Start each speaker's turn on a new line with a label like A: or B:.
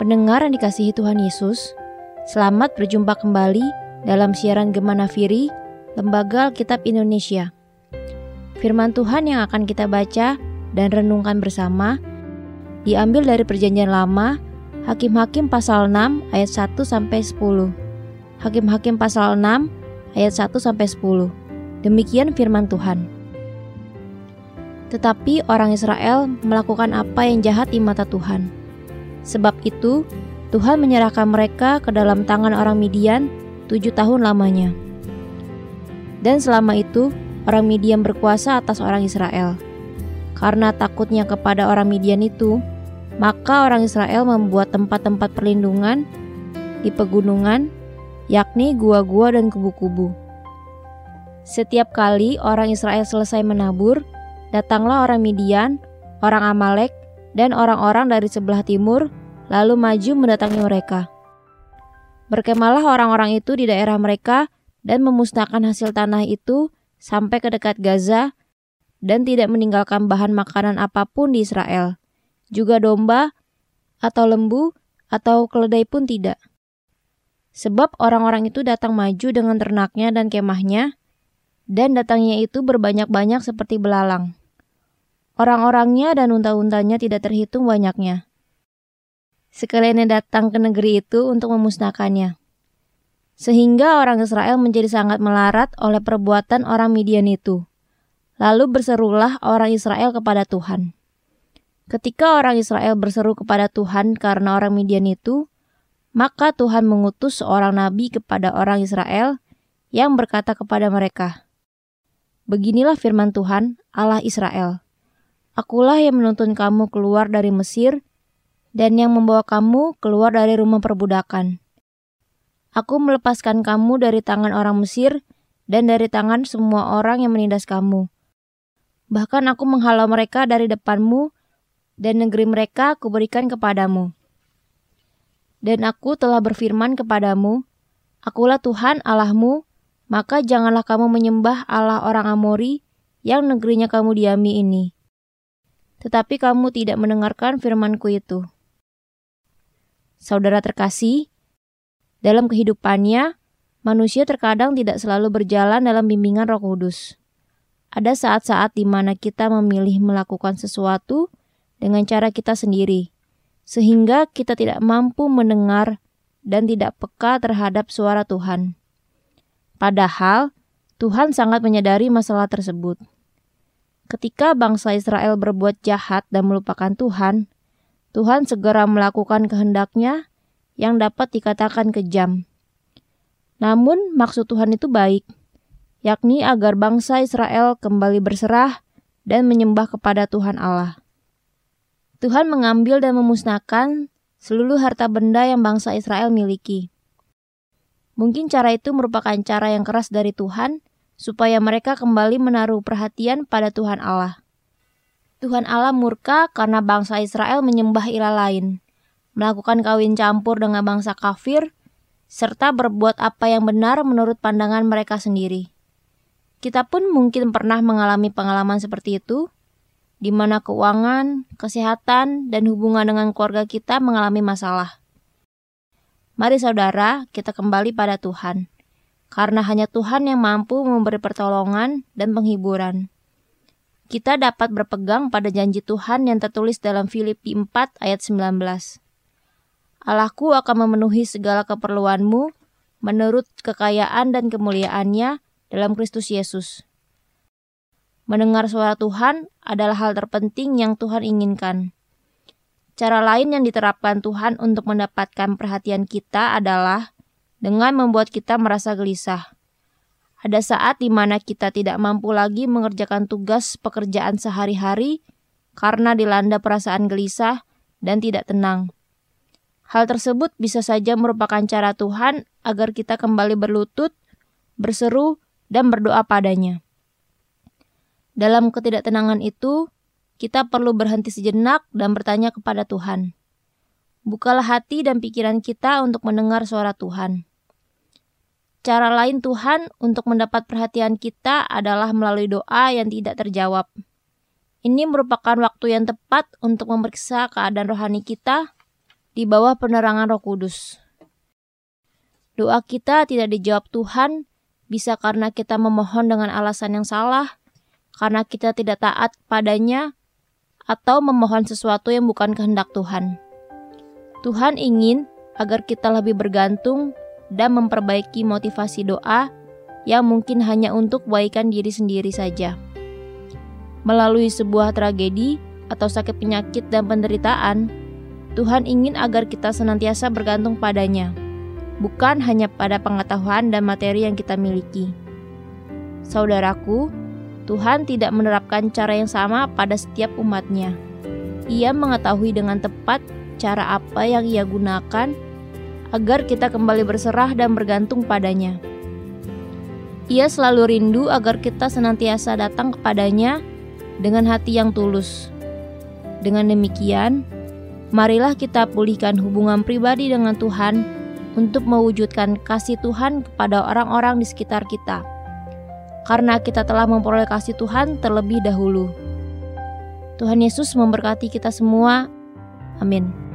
A: Pendengar yang dikasihi Tuhan Yesus, selamat berjumpa kembali dalam siaran Gema Nafiri, Lembaga Alkitab Indonesia. Firman Tuhan yang akan kita baca dan renungkan bersama diambil dari Perjanjian Lama, Hakim-hakim pasal 6 ayat 1 sampai 10. Hakim-hakim pasal 6 ayat 1 sampai 10. Demikian firman Tuhan. Tetapi orang Israel melakukan apa yang jahat di mata Tuhan Sebab itu, Tuhan menyerahkan mereka ke dalam tangan orang Midian tujuh tahun lamanya. Dan selama itu, orang Midian berkuasa atas orang Israel. Karena takutnya kepada orang Midian itu, maka orang Israel membuat tempat-tempat perlindungan di pegunungan, yakni gua-gua dan kubu-kubu. Setiap kali orang Israel selesai menabur, datanglah orang Midian, orang Amalek, dan orang-orang dari sebelah timur lalu maju mendatangi mereka. Berkemalah orang-orang itu di daerah mereka dan memusnahkan hasil tanah itu sampai ke dekat Gaza dan tidak meninggalkan bahan makanan apa pun di Israel, juga domba atau lembu atau keledai pun tidak. Sebab orang-orang itu datang maju dengan ternaknya dan kemahnya, dan datangnya itu berbanyak-banyak seperti belalang. Orang-orangnya dan unta-untanya tidak terhitung banyaknya. Sekalian datang ke negeri itu untuk memusnahkannya. Sehingga orang Israel menjadi sangat melarat oleh perbuatan orang Midian itu. Lalu berserulah orang Israel kepada Tuhan. Ketika orang Israel berseru kepada Tuhan karena orang Midian itu, maka Tuhan mengutus seorang nabi kepada orang Israel yang berkata kepada mereka, Beginilah firman Tuhan, Allah Israel. Akulah yang menuntun kamu keluar dari Mesir dan yang membawa kamu keluar dari rumah perbudakan. Aku melepaskan kamu dari tangan orang Mesir dan dari tangan semua orang yang menindas kamu. Bahkan aku menghalau mereka dari depanmu dan negeri mereka kuberikan kepadamu. Dan aku telah berfirman kepadamu, Akulah Tuhan Allahmu, maka janganlah kamu menyembah Allah orang Amori yang negerinya kamu diami ini tetapi kamu tidak mendengarkan firmanku itu. Saudara terkasih, dalam kehidupannya, manusia terkadang tidak selalu berjalan dalam bimbingan roh kudus. Ada saat-saat di mana kita memilih melakukan sesuatu dengan cara kita sendiri, sehingga kita tidak mampu mendengar dan tidak peka terhadap suara Tuhan. Padahal, Tuhan sangat menyadari masalah tersebut. Ketika bangsa Israel berbuat jahat dan melupakan Tuhan, Tuhan segera melakukan kehendaknya yang dapat dikatakan kejam. Namun maksud Tuhan itu baik, yakni agar bangsa Israel kembali berserah dan menyembah kepada Tuhan Allah. Tuhan mengambil dan memusnahkan seluruh harta benda yang bangsa Israel miliki. Mungkin cara itu merupakan cara yang keras dari Tuhan, supaya mereka kembali menaruh perhatian pada Tuhan Allah. Tuhan Allah murka karena bangsa Israel menyembah ilah lain, melakukan kawin campur dengan bangsa kafir, serta berbuat apa yang benar menurut pandangan mereka sendiri. Kita pun mungkin pernah mengalami pengalaman seperti itu, di mana keuangan, kesehatan, dan hubungan dengan keluarga kita mengalami masalah. Mari saudara, kita kembali pada Tuhan karena hanya Tuhan yang mampu memberi pertolongan dan penghiburan. Kita dapat berpegang pada janji Tuhan yang tertulis dalam Filipi 4 ayat 19. Allahku akan memenuhi segala keperluanmu menurut kekayaan dan kemuliaannya dalam Kristus Yesus. Mendengar suara Tuhan adalah hal terpenting yang Tuhan inginkan. Cara lain yang diterapkan Tuhan untuk mendapatkan perhatian kita adalah dengan membuat kita merasa gelisah. Ada saat di mana kita tidak mampu lagi mengerjakan tugas pekerjaan sehari-hari karena dilanda perasaan gelisah dan tidak tenang. Hal tersebut bisa saja merupakan cara Tuhan agar kita kembali berlutut, berseru, dan berdoa padanya. Dalam ketidaktenangan itu, kita perlu berhenti sejenak dan bertanya kepada Tuhan. Bukalah hati dan pikiran kita untuk mendengar suara Tuhan. Cara lain Tuhan untuk mendapat perhatian kita adalah melalui doa yang tidak terjawab. Ini merupakan waktu yang tepat untuk memeriksa keadaan rohani kita di bawah penerangan Roh Kudus. Doa kita tidak dijawab Tuhan bisa karena kita memohon dengan alasan yang salah, karena kita tidak taat padanya, atau memohon sesuatu yang bukan kehendak Tuhan. Tuhan ingin agar kita lebih bergantung dan memperbaiki motivasi doa yang mungkin hanya untuk kebaikan diri sendiri saja. Melalui sebuah tragedi atau sakit penyakit dan penderitaan, Tuhan ingin agar kita senantiasa bergantung padanya bukan hanya pada pengetahuan dan materi yang kita miliki. Saudaraku, Tuhan tidak menerapkan cara yang sama pada setiap umatnya. Ia mengetahui dengan tepat cara apa yang ia gunakan agar kita kembali berserah dan bergantung padanya. Ia selalu rindu agar kita senantiasa datang kepadanya dengan hati yang tulus. Dengan demikian, marilah kita pulihkan hubungan pribadi dengan Tuhan untuk mewujudkan kasih Tuhan kepada orang-orang di sekitar kita. Karena kita telah memperoleh kasih Tuhan terlebih dahulu. Tuhan Yesus memberkati kita semua. Amin.